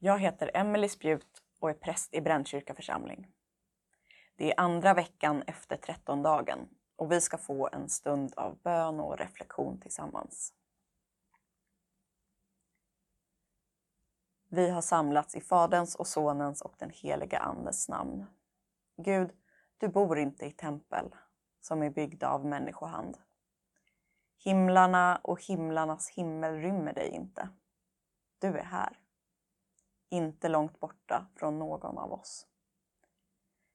Jag heter Emelie Spjut och är präst i Brännkyrka församling. Det är andra veckan efter trettondagen och vi ska få en stund av bön och reflektion tillsammans. Vi har samlats i Faderns och Sonens och den heliga Andes namn. Gud, du bor inte i tempel som är byggda av människohand. Himlarna och himlarnas himmel rymmer dig inte. Du är här. Inte långt borta från någon av oss.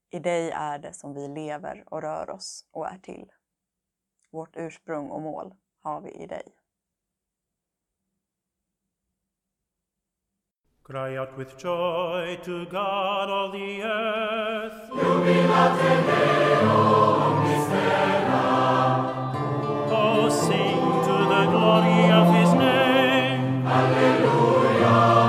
I dig är det som vi lever och rör oss och är till. Vårt ursprung och mål har vi i dig. Cry out with joy to God all the earth. Oh, sing to the glory of his name. Che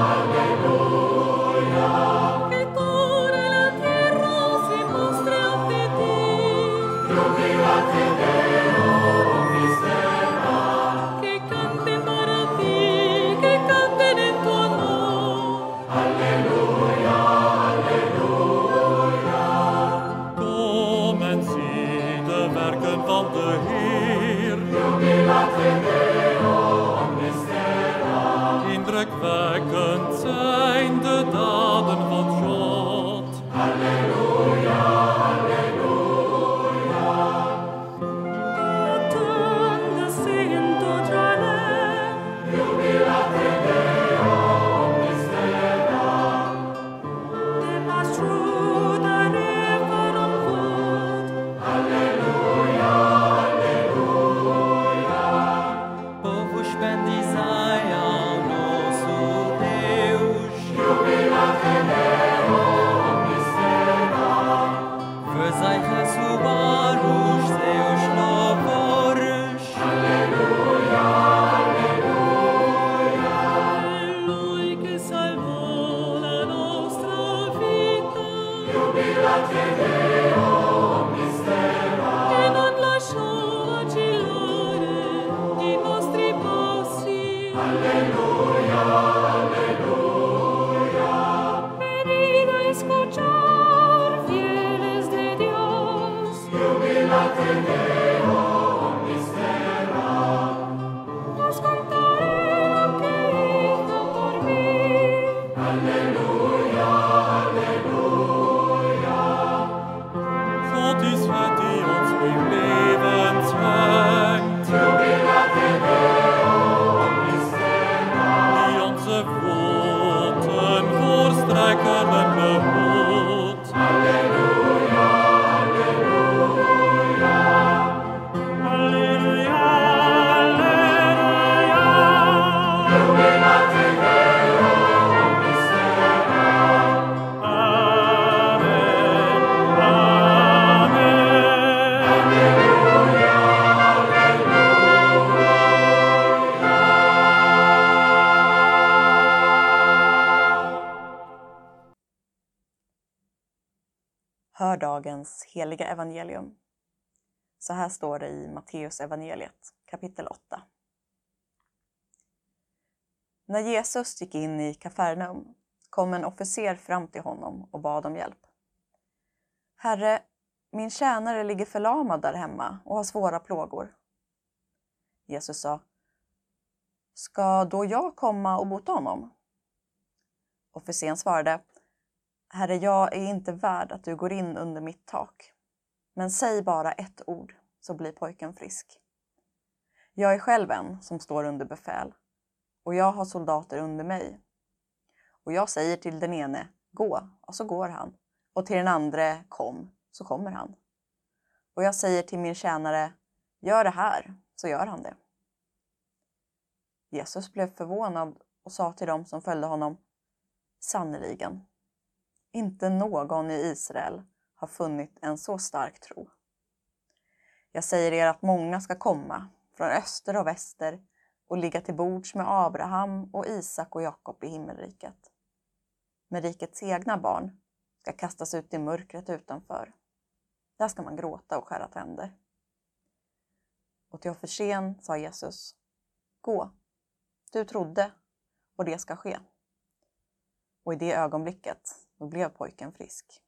Hör dagens heliga evangelium. Så här står det i Matteus evangeliet kapitel 8. När Jesus gick in i Kafarnaum kom en officer fram till honom och bad om hjälp. Herre, min tjänare ligger förlamad där hemma och har svåra plågor. Jesus sa, Ska då jag komma och bota honom? Officeren svarade, Herre, jag är inte värd att du går in under mitt tak. Men säg bara ett ord så blir pojken frisk. Jag är själv en som står under befäl och jag har soldater under mig. Och jag säger till den ene, gå, och så går han. Och till den andra, kom, så kommer han. Och jag säger till min tjänare, gör det här, så gör han det. Jesus blev förvånad och sa till dem som följde honom, sannerligen, inte någon i Israel har funnit en så stark tro. Jag säger er att många ska komma från öster och väster och ligga till bords med Abraham och Isak och Jakob i himmelriket. Men rikets egna barn ska kastas ut i mörkret utanför. Där ska man gråta och skära tänder. Och till Offersen sa Jesus, gå, du trodde och det ska ske. Och i det ögonblicket då blev pojken frisk.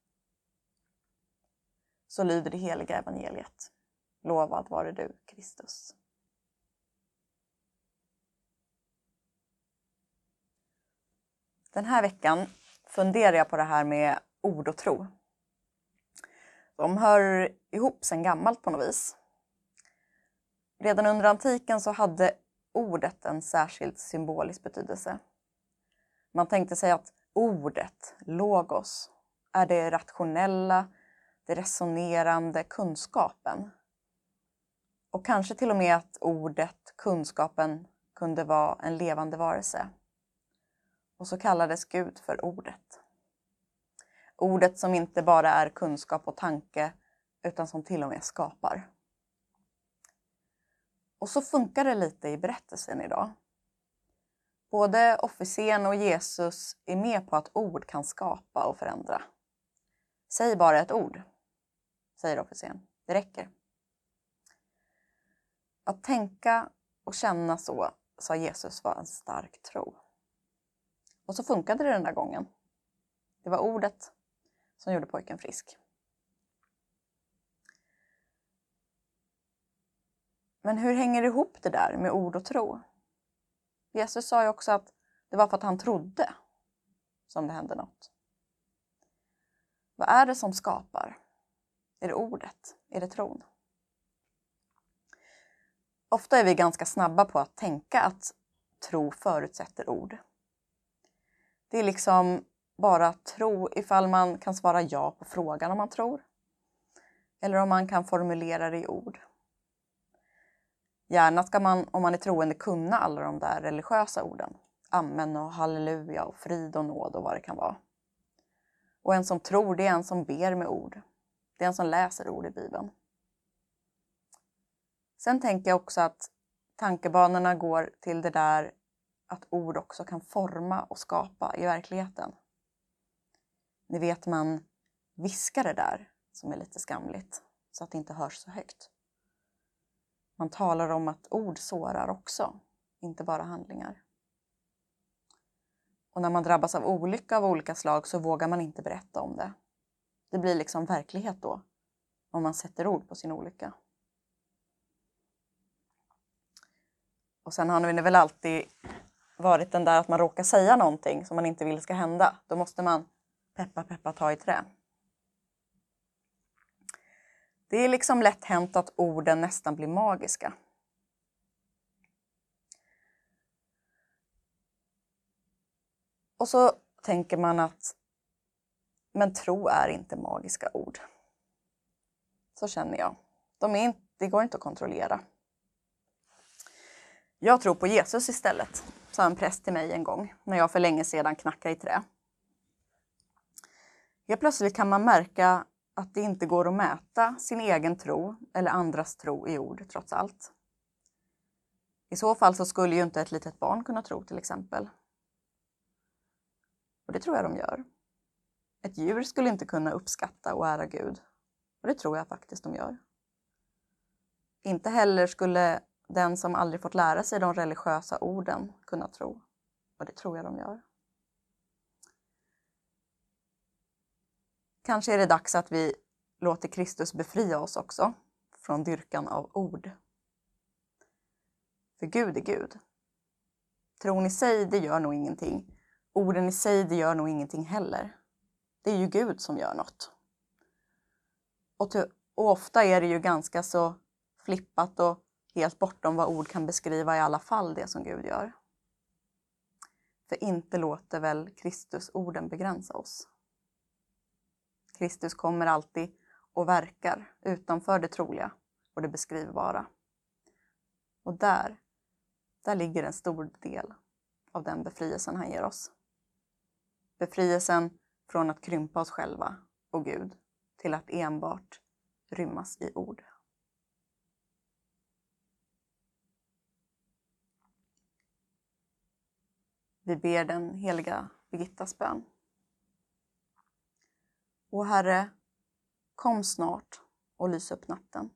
Så lyder det heliga evangeliet. Lovad vare du, Kristus. Den här veckan funderar jag på det här med ord och tro. De hör ihop sedan gammalt på något vis. Redan under antiken så hade ordet en särskild symbolisk betydelse. Man tänkte sig att ordet, logos, är det rationella, det resonerande, kunskapen. Och kanske till och med att ordet, kunskapen, kunde vara en levande varelse. Och så kallades Gud för ordet. Ordet som inte bara är kunskap och tanke utan som till och med skapar. Och så funkar det lite i berättelsen idag. Både officeren och Jesus är med på att ord kan skapa och förändra. Säg bara ett ord, säger officeren. Det räcker. Att tänka och känna så, sa Jesus, var en stark tro. Och så funkade det den där gången. Det var ordet som gjorde pojken frisk. Men hur hänger det ihop det där med ord och tro? Jesus sa ju också att det var för att han trodde som det hände något. Vad är det som skapar? Är det ordet? Är det tron? Ofta är vi ganska snabba på att tänka att tro förutsätter ord. Det är liksom bara tro ifall man kan svara ja på frågan om man tror. Eller om man kan formulera det i ord. Gärna ska man, om man är troende, kunna alla de där religiösa orden. Amen och halleluja och frid och nåd och vad det kan vara. Och en som tror, det är en som ber med ord. Det är en som läser ord i Bibeln. Sen tänker jag också att tankebanorna går till det där att ord också kan forma och skapa i verkligheten. Ni vet man viskar det där som är lite skamligt så att det inte hörs så högt. Man talar om att ord sårar också, inte bara handlingar. Och när man drabbas av olycka av olika slag så vågar man inte berätta om det. Det blir liksom verklighet då, om man sätter ord på sin olycka. Och sen har det väl alltid varit den där att man råkar säga någonting som man inte vill ska hända. Då måste man peppa peppa ta i trä. Det är liksom lätt hänt att orden nästan blir magiska. Och så tänker man att men tro är inte magiska ord. Så känner jag. De är inte, det går inte att kontrollera. Jag tror på Jesus istället, sa en präst till mig en gång när jag för länge sedan knackade i trä. Helt plötsligt kan man märka att det inte går att mäta sin egen tro eller andras tro i ord trots allt. I så fall så skulle ju inte ett litet barn kunna tro till exempel. Och det tror jag de gör. Ett djur skulle inte kunna uppskatta och ära Gud. Och det tror jag faktiskt de gör. Inte heller skulle den som aldrig fått lära sig de religiösa orden kunna tro. Och det tror jag de gör. Kanske är det dags att vi låter Kristus befria oss också från dyrkan av ord. För Gud är Gud. Tron i sig, det gör nog ingenting. Orden i sig, det gör nog ingenting heller. Det är ju Gud som gör något. Och, och ofta är det ju ganska så flippat och helt bortom vad ord kan beskriva i alla fall, det som Gud gör. För inte låter väl Kristus orden begränsa oss. Kristus kommer alltid och verkar utanför det troliga och det beskrivbara. Och där, där ligger en stor del av den befrielsen han ger oss. Befrielsen från att krympa oss själva och Gud till att enbart rymmas i ord. Vi ber den heliga Birgittas bön. O Herre, kom snart och lys upp natten.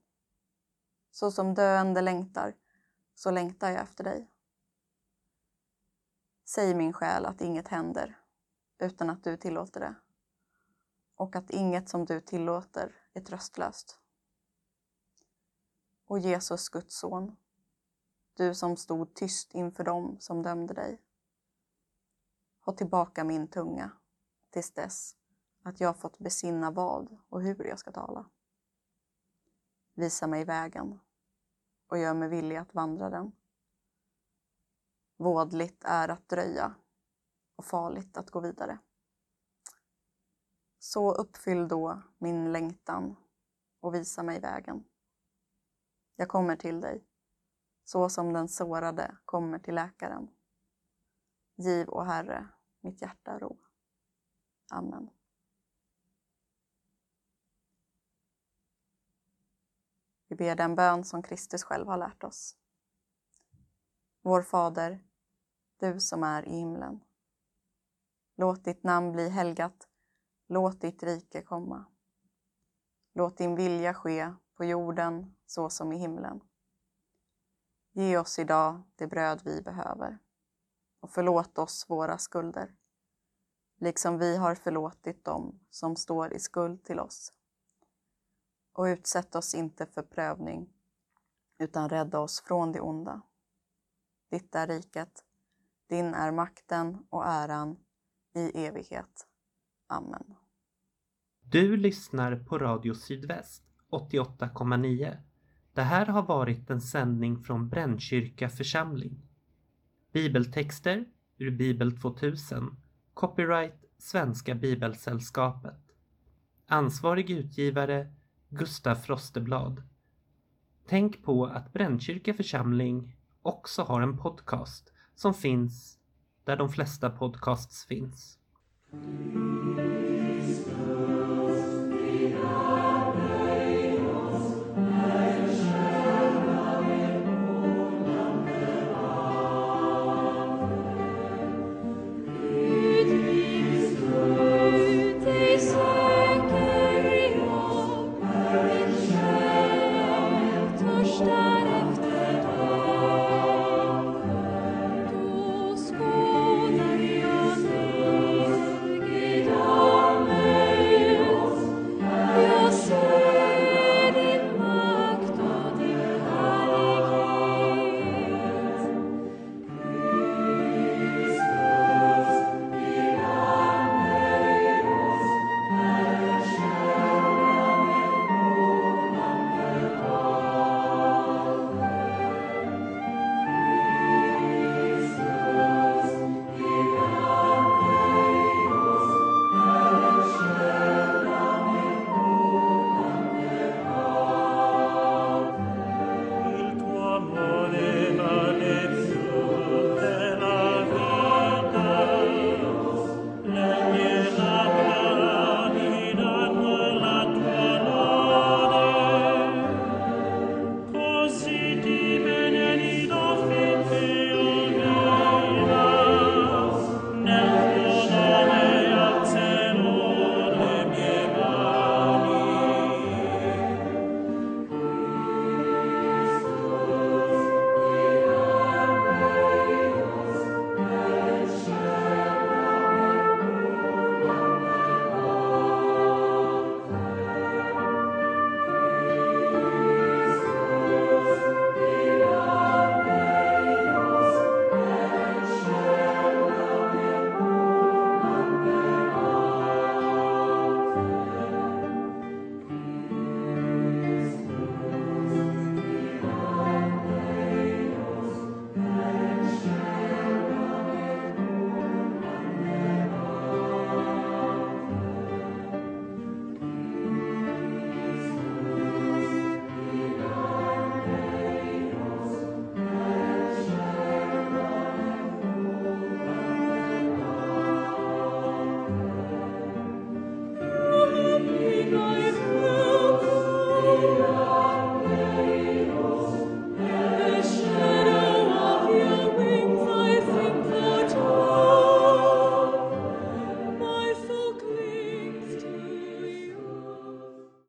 Så som döende längtar, så längtar jag efter dig. Säg min själ att inget händer, utan att du tillåter det. Och att inget som du tillåter är tröstlöst. Och Jesus, Guds son, du som stod tyst inför dem som dömde dig. Håll tillbaka min tunga tills dess att jag fått besinna vad och hur jag ska tala. Visa mig vägen och gör mig villig att vandra den. Vådligt är att dröja och farligt att gå vidare. Så uppfyll då min längtan och visa mig vägen. Jag kommer till dig, så som den sårade kommer till läkaren. Giv, o Herre, mitt hjärta ro. Amen. Vi ber den bön som Kristus själv har lärt oss. Vår Fader, du som är i himlen. Låt ditt namn bli helgat. Låt ditt rike komma. Låt din vilja ske på jorden så som i himlen. Ge oss idag det bröd vi behöver och förlåt oss våra skulder, liksom vi har förlåtit dem som står i skuld till oss. Och utsätt oss inte för prövning, utan rädda oss från det onda. Ditt är riket, din är makten och äran i evighet. Amen. Du lyssnar på Radio Sydväst 88,9. Det här har varit en sändning från Brännkyrka församling. Bibeltexter ur Bibel 2000. Copyright Svenska Bibelsällskapet. Ansvarig utgivare Gustaf Frosteblad. Tänk på att Brännkyrka församling också har en podcast som finns där de flesta podcasts finns.